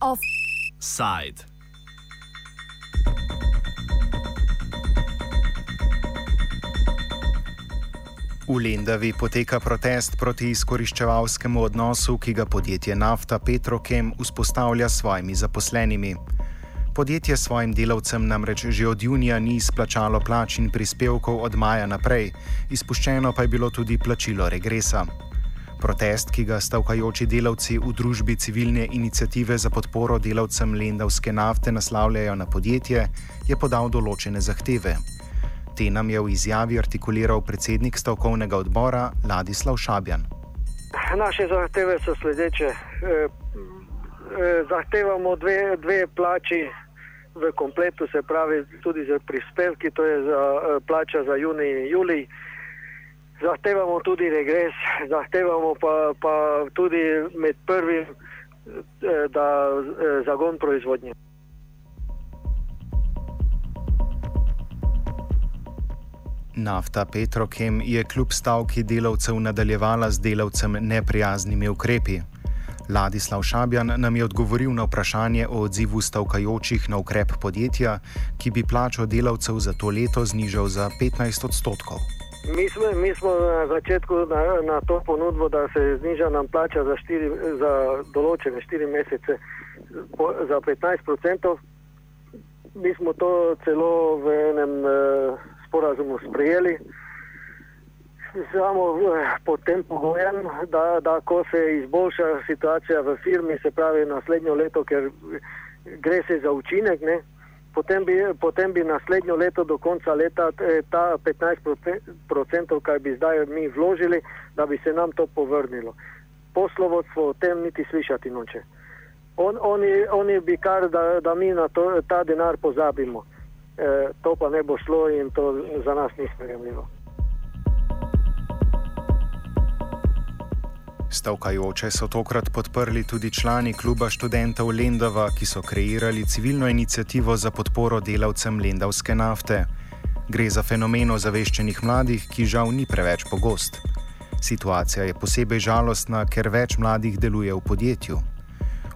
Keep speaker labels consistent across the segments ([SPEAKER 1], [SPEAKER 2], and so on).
[SPEAKER 1] Offside. V Lendavi poteka protest proti izkoriščevalskemu odnosu, ki ga podjetje Nafta Petrokem vzpostavlja s svojimi zaposlenimi. Podjetje svojim delavcem namreč že od junija ni izplačalo plač in prispevkov od maja naprej, izpuščeno pa je bilo tudi plačilo regresa. Protest, ki ga stavkajoči delavci v družbi civilne inicijative za podporo delavcem Lendavske nafte naslavljajo na podjetje, je podal določene zahteve. Te nam je v izjavi artikuliral predsednik stavkovnega odbora Ladislav Šabjan.
[SPEAKER 2] Naše zahteve so sledeče. E, e, zahtevamo dve, dve plači v kompletu, se pravi tudi za prispevki, to je za eh, plača za juni in julij. Zahtevamo tudi regres, zahtevamo pa, pa tudi med prvim, eh, da eh, zagon proizvodnje.
[SPEAKER 1] Nafta Petrokem je kljub stavki delavcev nadaljevala z delavcem neprijaznimi ukrepi. Ladislav Šabjan nam je odgovoril na vprašanje o odzivu stavkajočih na ukrep podjetja, ki bi plačo delavcev za to leto znižal za 15 odstotkov.
[SPEAKER 2] Mi smo, mi smo na začetku na, na to ponudbo, da se zniža nam plača za, štiri, za določene štiri mesece po, za 15 odstotkov. Mi smo to celo v enem uh, sporazumu sprejeli samo eh, pod tem pogojem, da, da ko se izboljša situacija v firmi, se pravi naslednjo leto, ker gre se za učinek, ne, potem, bi, potem bi naslednjo leto do konca leta eh, ta 15%, kar bi zdaj mi vložili, da bi se nam to povrnilo. Poslovodstvo o tem niti slišati noče. On, oni, oni bi kar, da, da mi na to, ta denar pozabimo. E, to pa ne bo šlo in to za nas ni sprejemljivo.
[SPEAKER 1] Stavkajoče so tokrat podprli tudi člani kluba študentov Lendava, ki so kreirali civilno inicijativo za podporo delavcem Lendavske nafte. Gre za fenomen ozaveščenih mladih, ki žal ni preveč pogost. Situacija je posebej žalostna, ker več mladih deluje v podjetju.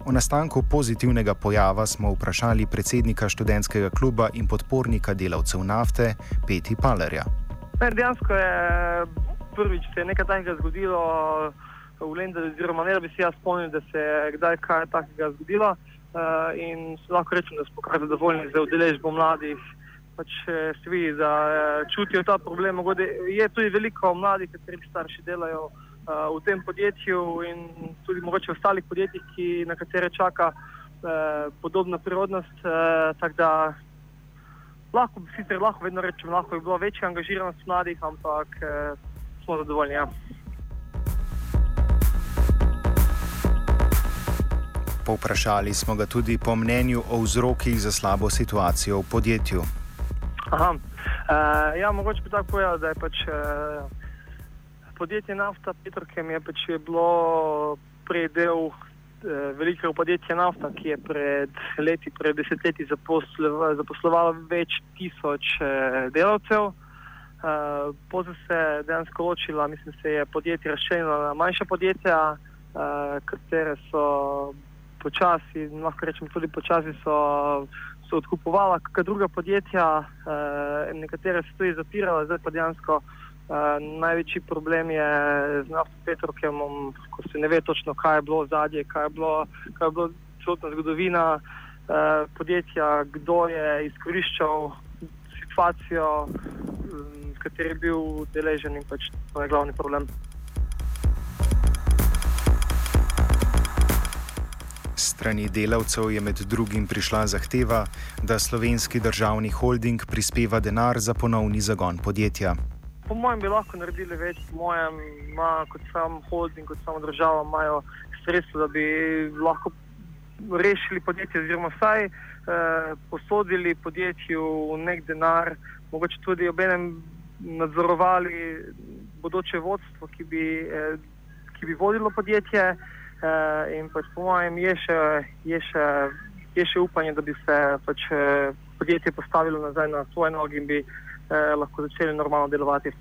[SPEAKER 1] O nastanku pozitivnega pojava smo vprašali predsednika študentskega kluba in podpornika delavcev nafte Peti Palerja.
[SPEAKER 3] Dejansko je prvič se je nekaj takega zgodilo v Lendu, oziroma ne da bi se jaz spomnil, da se je kdaj kaj takega zgodilo. Uh, in lahko rečem, da smo kar zadovoljni za udeležbo mladih. Pač eh, se vidi, da uh, čutijo ta problem. Mogode, je tudi veliko mladih, kateri starši delajo uh, v tem podjetju in tudi mogoče v ostalih podjetjih, ki, na katere čaka uh, podobna prirodnost. Uh, Tako da lahko, sicer lahko vedno rečem, lahko bi bilo večja angažiranost mladih, ampak uh, smo zadovoljni. Ja.
[SPEAKER 1] Povprašali smo ga tudi po mnenju o vzrokih za slabo situacijo v podjetju.
[SPEAKER 3] Aha, uh, ja, mogoče bi tako povedal, da je pač uh, podjetje Nafta Petrokem je pač je bilo predel uh, velikega podjetja Nafta, ki je pred leti, pred desetletji zaposlo, zaposlovalo več tisoč uh, delavcev. Uh, Potem se je dejansko ločila, mislim, se je podjetje razširilo na manjša podjetja, uh, katere so počasi, lahko rečem, tudi počasi so, so odkupovala kakšna druga podjetja, eh, nekatere so tudi zapirala, zdaj pa dejansko eh, največji problem je z nafto Petrokemom, ko se ne ve točno, kaj je bilo zadnje, kaj je bilo, kaj je bilo celotna zgodovina eh, podjetja, kdo je izkoriščal situacijo, v kateri je bil deležen in pač to je glavni problem.
[SPEAKER 1] Strani delavcev je med drugim prišla zahteva, da slovenski državni holding prispeva denar za ponovni zagon podjetja.
[SPEAKER 3] Po mojem bi lahko naredili več, po mojem, ima kot sam holding, kot samo država, imajo sredstva, da bi lahko rešili podjetje, oziroma vsaj eh, posodili podjetju nek denar, mogoče tudi ob enem nadzorovali bodoče vodstvo, ki bi, eh, ki bi vodilo podjetje. Uh, in pač po mojem je še, je, še, je še upanje, da bi se pač, uh, podjetje postavilo nazaj na svoje noge in bi uh, lahko začeli normalno delovati.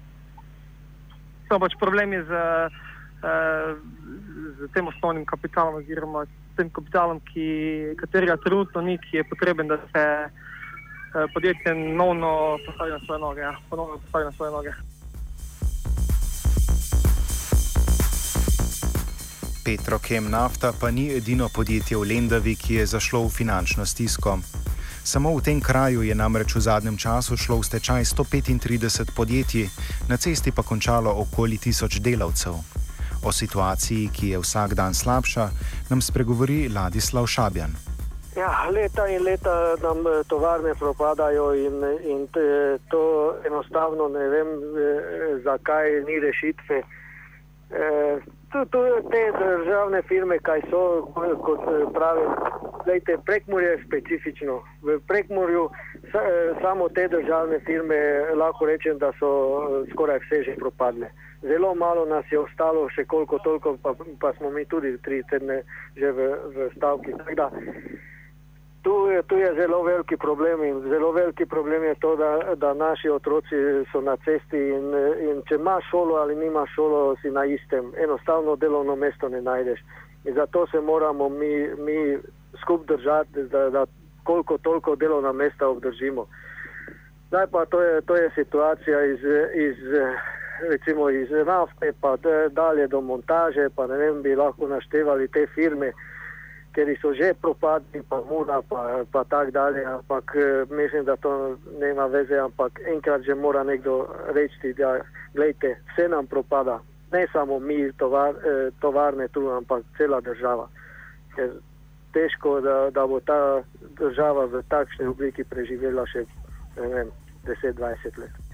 [SPEAKER 3] so pač problemi z, z tem osnovnim kapitalom, oziroma s tem kapitalom, ki, katerega trenutno ni, ki je potreben, da se podjetje ponovno postavi na svoje noge. Ja, ponovno postavi na svoje noge.
[SPEAKER 1] Petrokem nafta pa ni edino podjetje v Lendavi, ki je zašlo v finančno stisko. Samo v tem kraju je namreč v zadnjem času šlo v stečaj 135 podjetij, na cesti pa končalo okoli tisoč delavcev. O situaciji, ki je vsak dan slabša, nam spregovori Ladislav Šabjan.
[SPEAKER 2] Ja, leta in leta nam eh, tovarne propadajo, in, in to enostavno ne vem, eh, zakaj ni rešitve. E, tu, tu te državne firme, kaj so, kot pravim, gledajte, prekmurje je specifično. V prekmurju sa, samo te državne firme lahko rečem, da so skoraj vse že propadle. Zelo malo nas je ostalo, še koliko toliko, pa, pa smo mi tudi tri tedne že v, v stavki. Tu je, tu je zelo veliki problem in zelo veliki problem je to, da, da naši otroci so na cesti in, in če imaš šolo ali nimaš šolo, si na istem. Enostavno delovno mesto ne najdeš. In zato se moramo mi, mi skup držati, da, da koliko toliko delovna mesta obdržimo. Zdaj pa to je, to je situacija iz, iz, recimo iz nafte, pa dalje do montaže, pa ne vem, bi lahko naštevali te firme ker so že propadli, pa muda, pa, pa tako dalje. Ampak eh, mislim, da to nema veze, ampak enkrat že mora nekdo reči, da gledajte, vse nam propada. Ne samo mi, tovar, eh, tovarne tu, ampak cela država. Ker težko, da, da bo ta država v takšni obliki preživela še 10-20 let.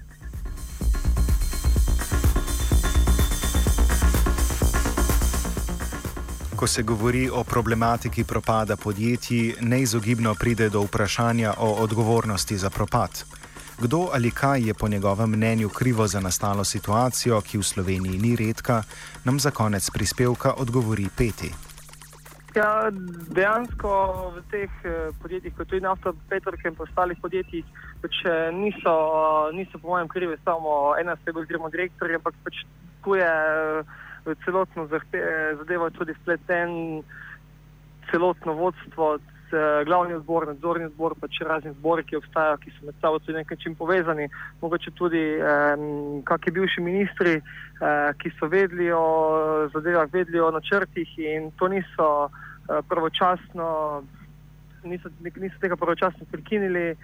[SPEAKER 1] Ko se govori o problematiki propada podjetij, neizogibno pride do vprašanja o odgovornosti za propad. Kdo ali kaj je po njegovem mnenju krivo za nastalo situacijo, ki v Sloveniji ni redka, nam za konec prispevka odgovori Peti.
[SPEAKER 3] Ja, dejansko v teh eh, podjetjih, kot tudi nafta, Petrke in ostalih podjetjih, pač eh, niso, niso, po mojem, krivi samo ena oseba oziroma direktor, ampak pač tu je celotno zadevo tudi spleten, celotno vodstvo, glavni odbor, nadzorni odbor, pa če razni zbori, ki obstajajo, ki so med sabo tudi nekaj čim povezani, mogoče tudi um, kakšni bivši ministri, uh, ki so vedli o zadevah, vedli o načrtih in to niso uh, pravočasno, niso, niso tega pravočasno prekinili.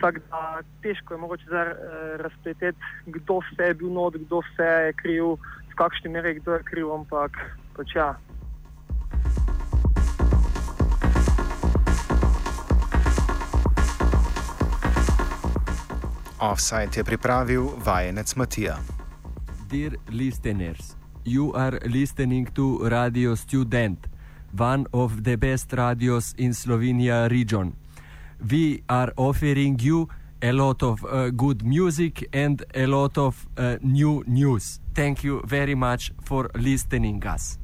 [SPEAKER 3] Tako da težko je mogoče zdaj uh, razpleteti, kdo vse je bil not, kdo vse je kriv, v kakšni meri kdo je kriv, ampak pač ja.
[SPEAKER 1] Offside je pripravil vajenec Matija.
[SPEAKER 4] Dear listeners, you are listening to Radio Student, one of the best radios in Slovenia region. We are offering you a lot of uh, good music and a lot of uh, new news. Thank you very much for listening us.